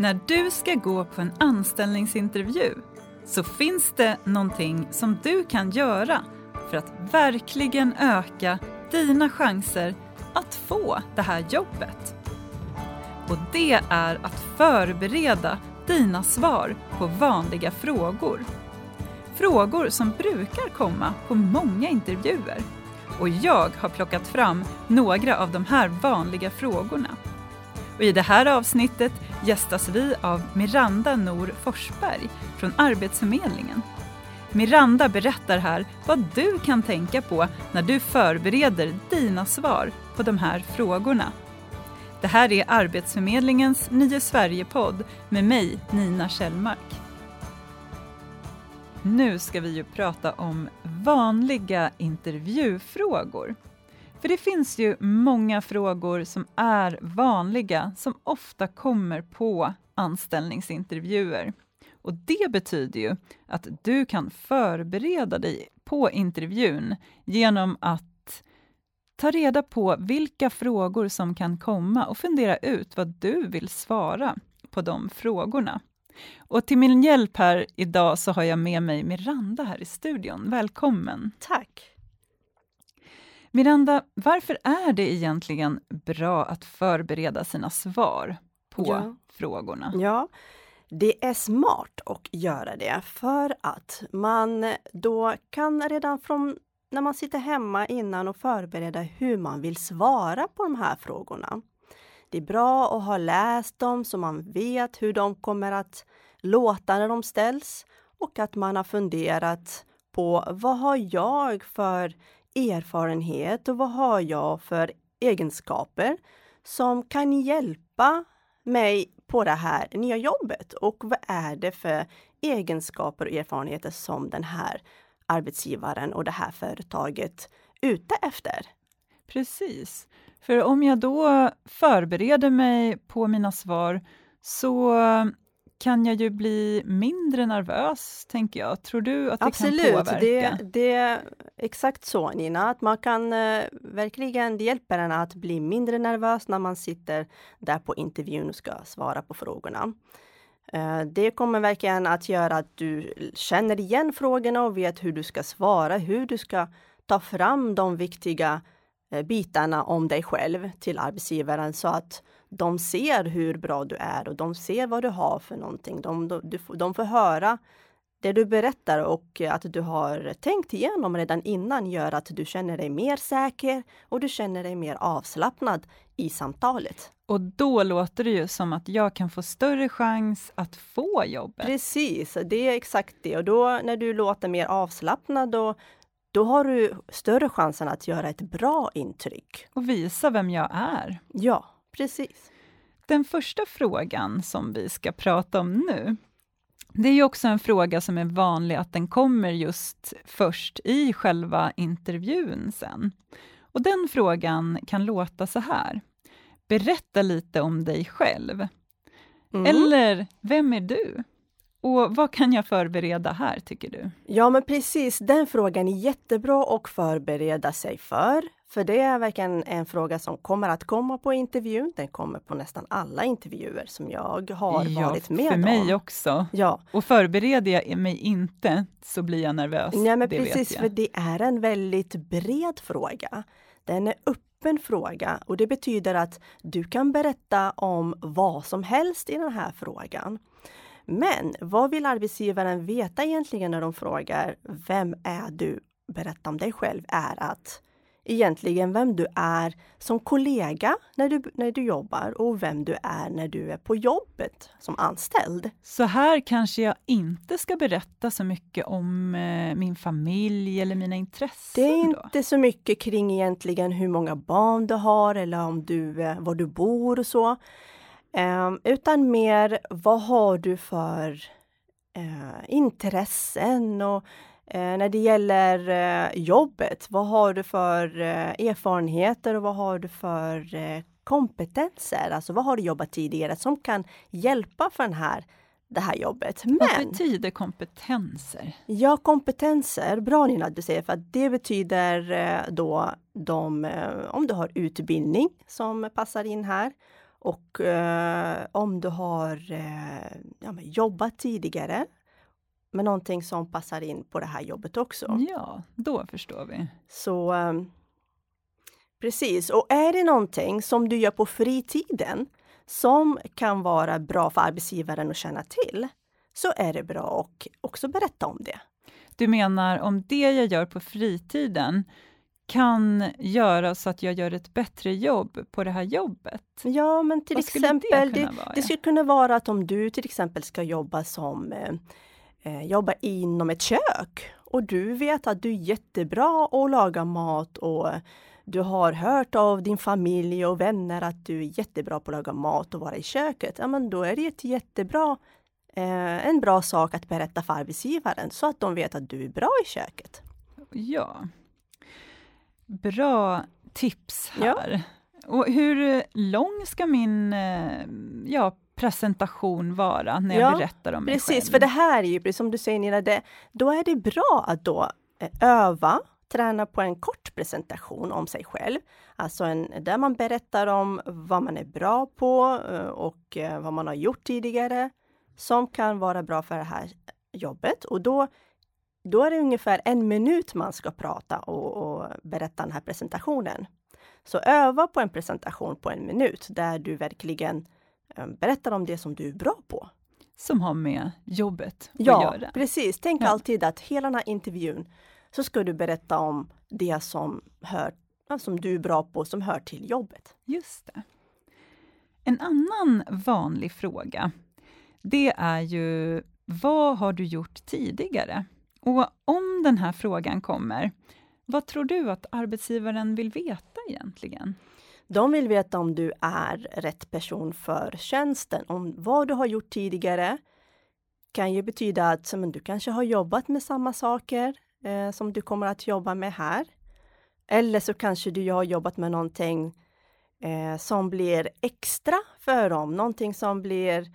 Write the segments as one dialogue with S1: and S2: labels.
S1: När du ska gå på en anställningsintervju så finns det någonting som du kan göra för att verkligen öka dina chanser att få det här jobbet. Och det är att förbereda dina svar på vanliga frågor. Frågor som brukar komma på många intervjuer. Och jag har plockat fram några av de här vanliga frågorna. Och I det här avsnittet gästas vi av Miranda Nor Forsberg från Arbetsförmedlingen. Miranda berättar här vad du kan tänka på när du förbereder dina svar på de här frågorna. Det här är Arbetsförmedlingens Nya Sverige-podd med mig, Nina Kjellmark. Nu ska vi ju prata om vanliga intervjufrågor. För det finns ju många frågor som är vanliga, som ofta kommer på anställningsintervjuer. Och det betyder ju att du kan förbereda dig på intervjun genom att ta reda på vilka frågor som kan komma och fundera ut vad du vill svara på de frågorna. Och till min hjälp här idag så har jag med mig Miranda här i studion. Välkommen!
S2: Tack!
S1: Miranda, varför är det egentligen bra att förbereda sina svar på ja. frågorna?
S2: Ja, det är smart att göra det för att man då kan redan från när man sitter hemma innan och förbereda hur man vill svara på de här frågorna. Det är bra att ha läst dem så man vet hur de kommer att låta när de ställs och att man har funderat på vad har jag för erfarenhet och vad har jag för egenskaper som kan hjälpa mig på det här nya jobbet och vad är det för egenskaper och erfarenheter som den här arbetsgivaren och det här företaget ute efter?
S1: Precis. För om jag då förbereder mig på mina svar så kan jag ju bli mindre nervös, tänker jag. Tror du att det
S2: Absolut,
S1: kan påverka?
S2: Absolut, det, är exakt så Nina, att man kan eh, verkligen, det hjälper en att bli mindre nervös när man sitter där på intervjun och ska svara på frågorna. Eh, det kommer verkligen att göra att du känner igen frågorna och vet hur du ska svara, hur du ska ta fram de viktiga bitarna om dig själv till arbetsgivaren så att de ser hur bra du är och de ser vad du har för någonting. De, de, de får höra det du berättar och att du har tänkt igenom redan innan gör att du känner dig mer säker och du känner dig mer avslappnad i samtalet.
S1: Och då låter det ju som att jag kan få större chans att få jobbet.
S2: Precis, det är exakt det. Och då när du låter mer avslappnad, då, då har du större chansen att göra ett bra intryck.
S1: Och visa vem jag är.
S2: Ja, Precis.
S1: Den första frågan som vi ska prata om nu, det är ju också en fråga som är vanlig att den kommer just först i själva intervjun sen. Och den frågan kan låta så här. Berätta lite om dig själv. Mm. Eller, vem är du? Och vad kan jag förbereda här, tycker du?
S2: Ja, men precis. Den frågan är jättebra att förbereda sig för. För det är verkligen en fråga som kommer att komma på intervjun. Den kommer på nästan alla intervjuer som jag har ja, varit med
S1: om.
S2: för
S1: mig också.
S2: Ja.
S1: Och förbereder jag mig inte så blir jag nervös.
S2: Nej, men precis, för det är en väldigt bred fråga. Den är öppen fråga och det betyder att du kan berätta om vad som helst i den här frågan. Men vad vill arbetsgivaren veta egentligen när de frågar Vem är du? Berätta om dig själv är att egentligen vem du är som kollega när du, när du jobbar och vem du är när du är på jobbet som anställd.
S1: Så här kanske jag inte ska berätta så mycket om eh, min familj eller mina intressen?
S2: Det är
S1: då?
S2: inte så mycket kring egentligen hur många barn du har eller om du, eh, var du bor och så. Eh, utan mer vad har du för eh, intressen och Eh, när det gäller eh, jobbet, vad har du för eh, erfarenheter och vad har du för eh, kompetenser? Alltså vad har du jobbat tidigare som kan hjälpa för den här, det här jobbet?
S1: Men, vad betyder kompetenser?
S2: Ja, kompetenser, bra Nina att du säger, för att det betyder då de, om du har utbildning som passar in här Och eh, om du har eh, ja, jobbat tidigare med någonting som passar in på det här jobbet också.
S1: Ja, då förstår vi.
S2: Så eh, Precis, och är det någonting som du gör på fritiden som kan vara bra för arbetsgivaren att känna till, så är det bra att också berätta om det.
S1: Du menar om det jag gör på fritiden kan göra så att jag gör ett bättre jobb på det här jobbet?
S2: Ja, men till Vad exempel, det, det, det, skulle kunna vara att om du till exempel ska jobba som eh, eh, jobba inom ett kök och du vet att du är jättebra att laga mat och du har hört av din familj och vänner att du är jättebra på att laga mat och vara i köket. Ja, men då är det ett jättebra, eh, en bra sak att berätta för arbetsgivaren så att de vet att du är bra i köket.
S1: Ja. Bra tips här. Ja. Och hur lång ska min eh, ja, presentation vara när jag ja, berättar om mig
S2: precis,
S1: själv?
S2: Precis, för det här är ju, precis som du säger Nina, det, då är det bra att då eh, öva träna på en kort presentation om sig själv. Alltså en, där man berättar om vad man är bra på eh, och vad man har gjort tidigare som kan vara bra för det här jobbet. Och då, då är det ungefär en minut man ska prata och, och berätta den här presentationen. Så öva på en presentation på en minut där du verkligen eh, berättar om det som du är bra på.
S1: Som har med jobbet
S2: att ja,
S1: göra.
S2: Ja, precis. Tänk ja. alltid att hela den här intervjun så ska du berätta om det som, hör, som du är bra på, som hör till jobbet.
S1: Just det. En annan vanlig fråga, det är ju vad har du gjort tidigare? Och om den här frågan kommer, vad tror du att arbetsgivaren vill veta egentligen?
S2: De vill veta om du är rätt person för tjänsten, om vad du har gjort tidigare kan ju betyda att men, du kanske har jobbat med samma saker eh, som du kommer att jobba med här. Eller så kanske du har jobbat med någonting eh, som blir extra för dem, någonting som blir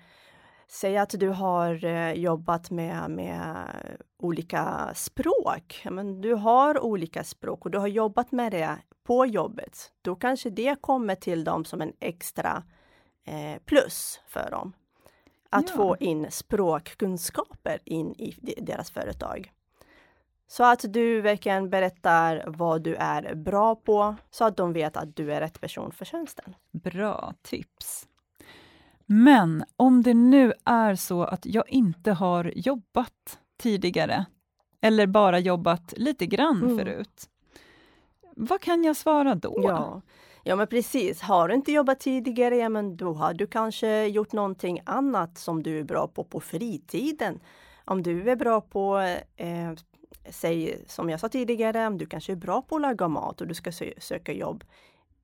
S2: Säg att du har eh, jobbat med, med olika språk. Men du har olika språk och du har jobbat med det på jobbet. Då kanske det kommer till dem som en extra eh, plus för dem. Att ja. få in språkkunskaper in i deras företag. Så att du verkligen berättar vad du är bra på, så att de vet att du är rätt person för tjänsten.
S1: Bra tips! Men om det nu är så att jag inte har jobbat tidigare, eller bara jobbat lite grann mm. förut, vad kan jag svara då?
S2: Ja. ja, men precis. Har du inte jobbat tidigare, ja, men då har du kanske gjort någonting annat som du är bra på på fritiden. Om du är bra på eh, säg som jag sa tidigare, om du kanske är bra på att laga mat och du ska sö söka jobb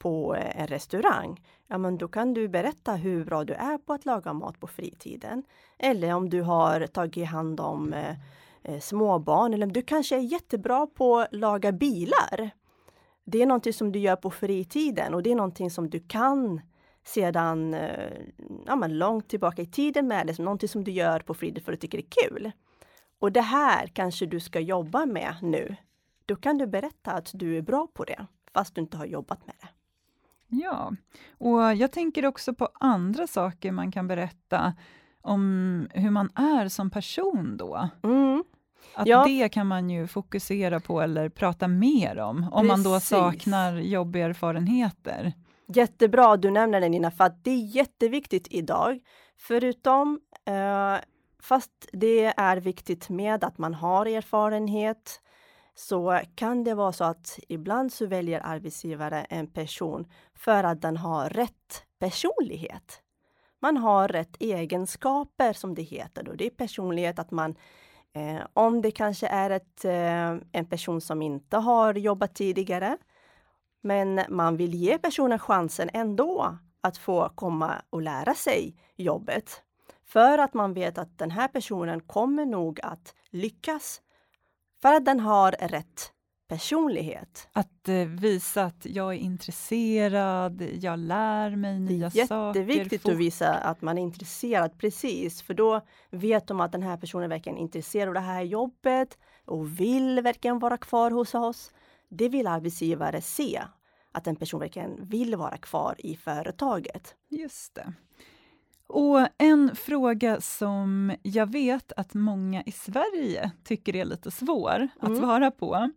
S2: på eh, en restaurang, ja men då kan du berätta hur bra du är på att laga mat på fritiden. Eller om du har tagit hand om eh, eh småbarn, eller du kanske är jättebra på att laga bilar. Det är någonting som du gör på fritiden och det är någonting som du kan sedan eh, ja, men långt tillbaka i tiden med det, någonting som du gör på fritiden för att du tycker det är kul. Och det här kanske du ska jobba med nu. Då kan du berätta att du är bra på det, fast du inte har jobbat med det.
S1: Ja, och jag tänker också på andra saker man kan berätta om hur man är som person då. Mm. Att ja. det kan man ju fokusera på eller prata mer om, om Precis. man då saknar jobberfarenheter.
S2: Jättebra du nämner det Nina, för att det är jätteviktigt idag. Förutom eh, Fast det är viktigt med att man har erfarenhet så kan det vara så att ibland så väljer arbetsgivare en person för att den har rätt personlighet. Man har rätt egenskaper som det heter. Då. Det är personlighet att man eh, om det kanske är ett, eh, en person som inte har jobbat tidigare men man vill ge personen chansen ändå att få komma och lära sig jobbet. För att man vet att den här personen kommer nog att lyckas. För att den har rätt personlighet.
S1: Att eh, visa att jag är intresserad, jag lär mig nya
S2: saker. Det är jätteviktigt att visa att man är intresserad, precis. För då vet de att den här personen verkligen är intresserad av det här jobbet och vill verkligen vara kvar hos oss. Det vill arbetsgivare se. att en person verkligen vill vara kvar i företaget.
S1: Just det. Och en fråga som jag vet att många i Sverige tycker är lite svår att
S2: Mm.
S1: svara på,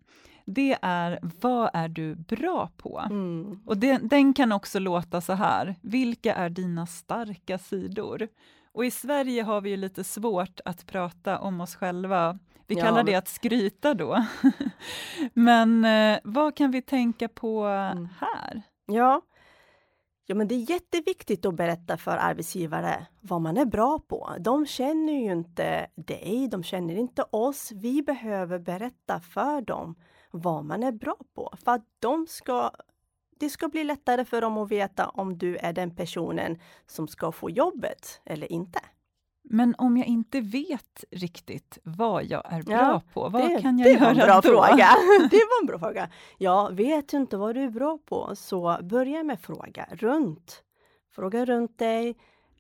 S1: det är vad är du bra på?
S2: Mm.
S1: Och den, den kan också låta så här, vilka är dina starka sidor? Och i Sverige har vi ju lite svårt att prata om oss själva. Vi
S2: Ja,
S1: kallar det
S2: men-
S1: att skryta då. Men eh, vad kan vi tänka på
S2: Mm.
S1: här?
S2: Ja ja, men det är jätteviktigt att berätta för arbetsgivare vad man är bra på. De känner ju inte dig, de känner inte oss. Vi behöver berätta för dem vad man är bra på för att de ska det ska bli lättare för dem att veta om du är den personen som ska få jobbet eller inte.
S1: Men om jag inte vet riktigt vad jag är bra
S2: Ja,
S1: på, vad
S2: det,
S1: kan jag
S2: det
S1: göra
S2: var en bra
S1: då?
S2: fråga. Det var en bra fråga. Ja, vet du inte vad du är bra på så börja med fråga runt. Fråga runt dig,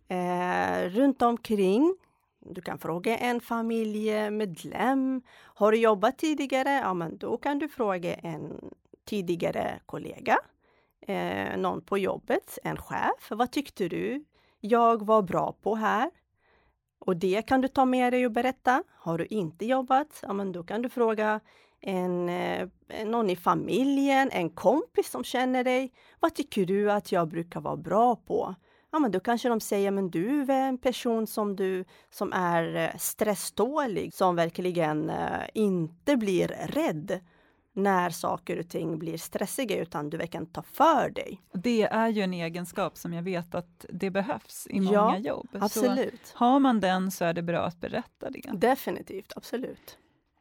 S2: eh, runt omkring. Du kan fråga en familjemedlem. Har du jobbat tidigare? Ja, men då kan du fråga en tidigare kollega, eh, någon på jobbet, en chef. Vad tyckte du jag var bra på här? Och det kan du ta med dig och berätta. Har du inte jobbat, ja men då kan du fråga en, eh, någon i familjen, en kompis som känner dig. Vad tycker du att jag brukar vara bra på? Ja, men då kanske de säger, men du är en person som du som är eh, stresstålig, som verkligen eh, inte blir rädd när saker och ting blir stressiga, utan du verkligen tar för dig.
S1: Det är ju en egenskap som jag vet att det behövs i
S2: Ja,
S1: många jobb. Så
S2: Absolut.
S1: har man den så är det bra att berätta det.
S2: Definitivt, absolut.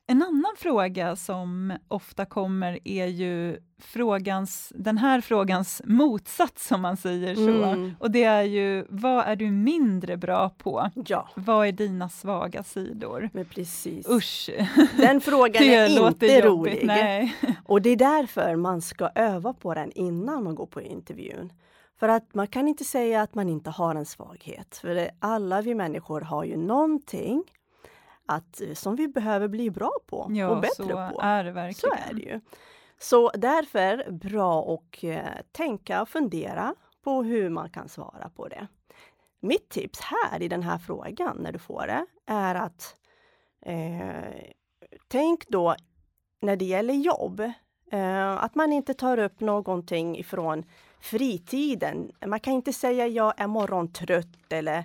S1: En annan fråga som ofta kommer är ju frågans, den här frågans motsats, om man säger så.
S2: Mm.
S1: Och det är ju, vad är du mindre bra på?
S2: Ja,
S1: Vad är dina svaga sidor?
S2: men precis.
S1: Usch,
S2: Den frågan är inte rolig.
S1: Nej.
S2: Och det är därför man ska öva på den innan man går på intervjun. För att man kan inte säga att man inte har en svaghet. För det, alla vi människor har ju någonting att, som vi behöver bli bra på och
S1: Ja,
S2: bättre
S1: så
S2: på.
S1: är det
S2: Så
S1: verkligen.
S2: är det ju. Så därför bra att eh, tänka och fundera på hur man kan svara på det. Mitt tips här i den här frågan när du får det är att eh, tänk då när det gäller jobb eh, att man inte tar upp någonting ifrån fritiden. Man kan inte säga jag är morgontrött eller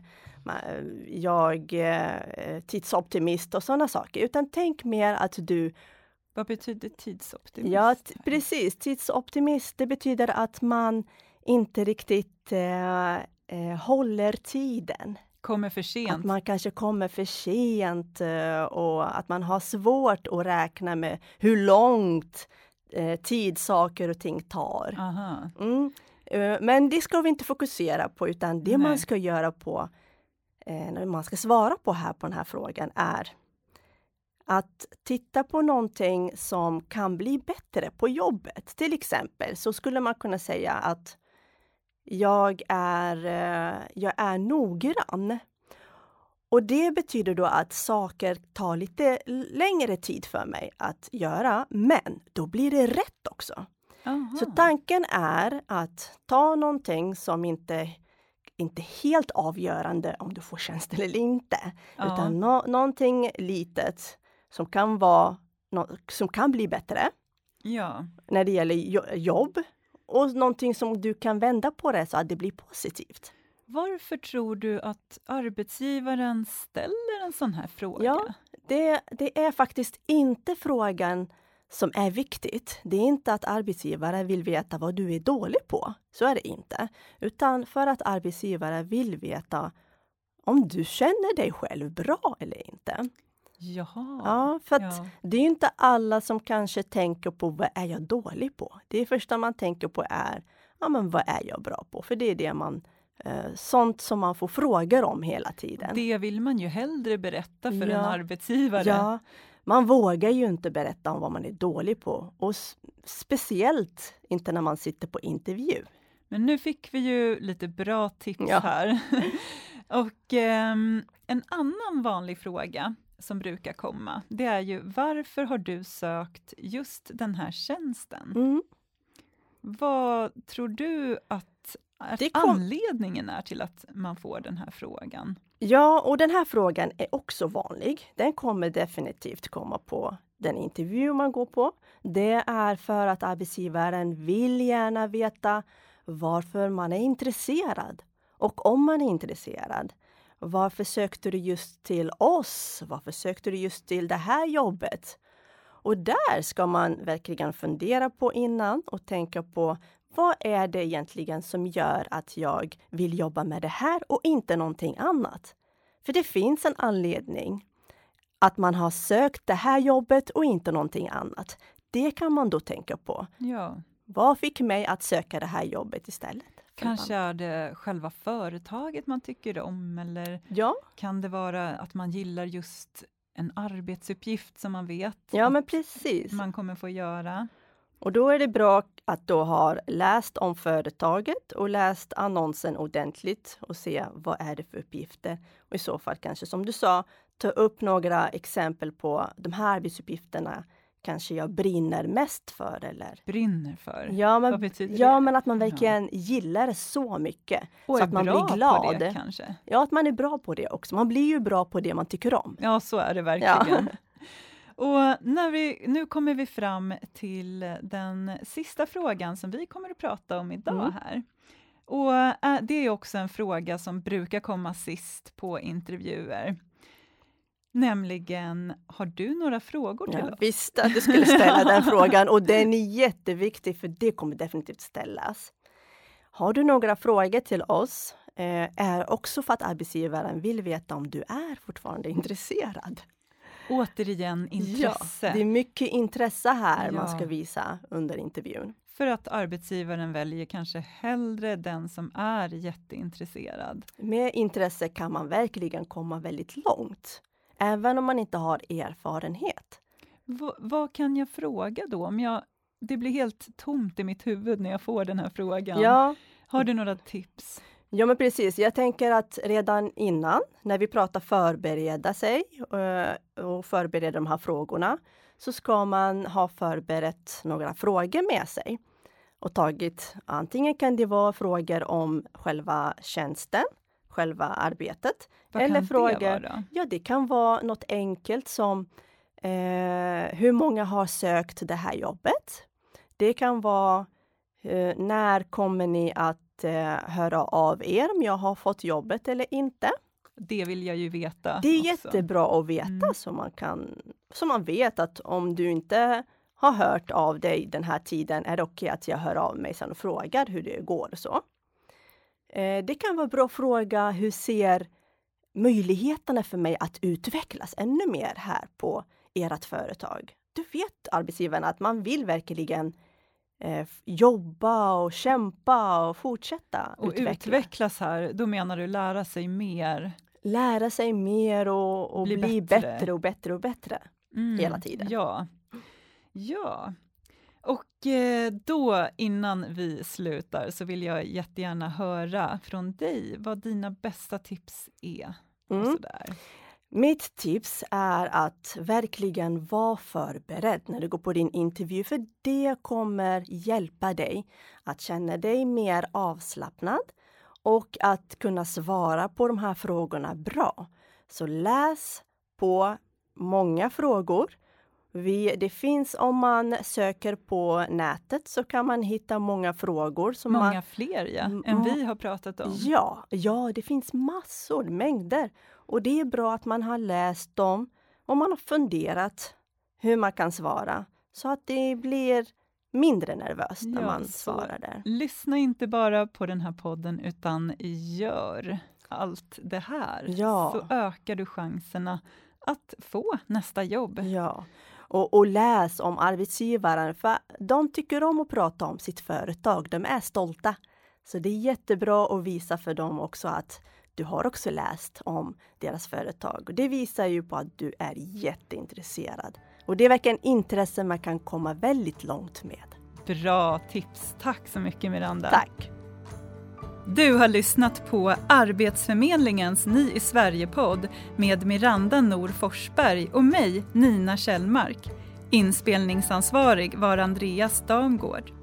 S2: jag är tidsoptimist och sådana saker, utan tänk mer att du
S1: Vad betyder tidsoptimist?
S2: Ja, precis. Tidsoptimist, det betyder att man inte riktigt eh, eh, håller tiden.
S1: Kommer för
S2: Att
S1: sent.
S2: man kanske kommer för sent eh, och att man har svårt att räkna med hur långt eh, tid saker och ting tar. Mm. Eh, Men det ska vi inte fokusera på utan det
S1: Nej.
S2: man ska göra på eh, man ska svara på här på den här frågan är att titta på någonting som kan bli bättre på jobbet. Till exempel så skulle man kunna säga att jag är, eh, jag är noggrann. Och det betyder då att saker tar lite längre tid för mig att göra, men då blir det rätt också.
S1: Aha.
S2: Så tanken är att ta någonting som inte inte helt avgörande om du får tjänst eller inte,
S1: Ja.
S2: utan nå någonting litet som kan vara som kan bli bättre
S1: ja.
S2: när det gäller jo- jobb och någonting som du kan vända på det så att det blir positivt.
S1: Varför tror du att arbetsgivaren ställer en sån här fråga?
S2: Ja. Det, det är faktiskt inte frågan som är viktigt. Det är inte att arbetsgivare vill veta vad du är dålig på. Så är det inte. Utan för att arbetsgivare vill veta om du känner dig själv bra eller inte.
S1: Jaha.
S2: Ja, för
S1: Ja.
S2: det är inte alla som kanske tänker på vad är jag dålig på? Det första man tänker på är ja, men vad är jag bra på? För det är det man eh, sånt som man får frågor om hela tiden.
S1: Det vill man ju hellre berätta för en
S2: Ja.
S1: arbetsgivare.
S2: Ja, man vågar ju inte berätta om vad man är dålig på och speciellt inte när man sitter på intervju.
S1: Men nu fick vi ju lite bra tips
S2: Ja.
S1: här. Och ehm, en annan vanlig fråga som brukar komma, det är ju varför har du sökt just den här tjänsten?
S2: Mm.
S1: Vad tror du att, att kom... anledningen är till att man får den här frågan?
S2: Ja, och den här frågan är också vanlig. Den kommer definitivt komma på den intervju man går på. Det är för att arbetsgivaren vill gärna veta varför man är intresserad. Och om man är intresserad, varför sökte du just till oss? Varför sökte du just till det här jobbet? Och där ska man verkligen fundera på innan och tänka på vad är det egentligen som gör att jag vill jobba med det här och inte någonting annat? För det finns en anledning att man har sökt det här jobbet och inte någonting annat. Det kan man då tänka på.
S1: Ja.
S2: Vad fick mig att söka det här jobbet istället?
S1: Kanske är det själva företaget man tycker om eller
S2: ja.
S1: kan det vara att man gillar just en arbetsuppgift som man vet
S2: ja, men precis.
S1: man kommer få göra.
S2: Och då är det bra att då ha läst om företaget och läst annonsen ordentligt och se vad är det för uppgifter. Och i så fall kanske som du sa, ta upp några exempel på de här arbetsuppgifterna kanske jag brinner mest för eller?
S1: Brinner för?
S2: Ja, men,
S1: Vad betyder
S2: ja,
S1: det?
S2: men att man verkligen ja. gillar det så mycket.
S1: Och
S2: så att man blir glad.
S1: På det, kanske?
S2: Ja, att man är bra på det också. Man blir ju bra på det man tycker om.
S1: Ja, så är det verkligen. Ja. Och när vi, nu kommer vi fram till den sista frågan som vi kommer att prata om idag mm. här. Och äh, Det är också en fråga som brukar komma sist på intervjuer. Nämligen, har du några frågor till
S2: ja,
S1: oss?
S2: Visst att du skulle ställa den frågan och den är jätteviktig för det kommer definitivt ställas. Har du några frågor till oss eh, är också för att arbetsgivaren vill veta om du är fortfarande intresserad.
S1: Återigen intresse.
S2: Ja, det är mycket intresse här ja. man ska visa under intervjun.
S1: För att arbetsgivaren väljer kanske hellre den som är jätteintresserad.
S2: Med intresse kan man verkligen komma väldigt långt även om man inte har erfarenhet.
S1: V vad kan jag fråga då? Om jag, det blir helt tomt i mitt huvud när jag får den här frågan.
S2: Ja.
S1: Har du några tips?
S2: Ja, men precis. Jag tänker att redan innan, när vi pratar förbereda sig eh, och förbereda de här frågorna, så ska man ha förberett några frågor med sig och tagit antingen kan det vara frågor om själva tjänsten själva arbetet.
S1: Vad
S2: Eller
S1: kan
S2: frågor,
S1: det vara?
S2: Ja, det kan vara något enkelt som eh, hur många har sökt det här jobbet? Det kan vara eh, när kommer ni att eh, höra av er om jag har fått jobbet eller inte?
S1: Det vill jag ju veta.
S2: Det är
S1: också.
S2: jättebra att veta mm. så man kan så man vet att om du inte har hört av dig den här tiden är det okej okay att jag hör av mig sen och frågar hur det går. Så. Eh, det kan vara bra att fråga hur ser möjligheterna för mig att utvecklas ännu mer här på ert företag? Du vet arbetsgivaren att man vill verkligen eh, jobba och kämpa och fortsätta
S1: och utveckla. utvecklas här, då menar du lära sig mer?
S2: Lära sig mer och, och bli, bli bättre. bättre. och bättre och bättre mm, hela tiden.
S1: Ja. ja, och eh, då, innan vi slutar, så vill jag jättegärna höra från dig vad dina bästa tips är. Mm. sådär.
S2: Mitt tips är att verkligen vara förberedd när du går på din intervju, för det kommer hjälpa dig att känna dig mer avslappnad och att kunna svara på de här frågorna bra. Så läs på många frågor vi, det finns, om man söker på nätet så kan man hitta många frågor. Som
S1: många
S2: man,
S1: fler ja, än vi har pratat om.
S2: Ja, ja, det finns massor, mängder. Och det är bra att man har läst dem och man har funderat hur man kan svara så att det blir mindre nervöst när ja, man svarar där.
S1: Lyssna inte bara på den här podden utan gör allt det här, ja. så ökar du chanserna att få nästa jobb.
S2: Ja, och, och läs om arbetsgivaren, för de tycker om att prata om sitt företag. De är stolta. Så det är jättebra att visa för dem också att du har också läst om deras företag. Och det visar ju på att du är jätteintresserad. Och det är verkligen intresse man kan komma väldigt långt med.
S1: Bra tips! Tack så mycket Miranda!
S2: Tack!
S1: Du har lyssnat på Arbetsförmedlingens Ni i Sverige-podd med Miranda Nor Forsberg och mig, Nina Kjellmark. Inspelningsansvarig var Andreas Damgård.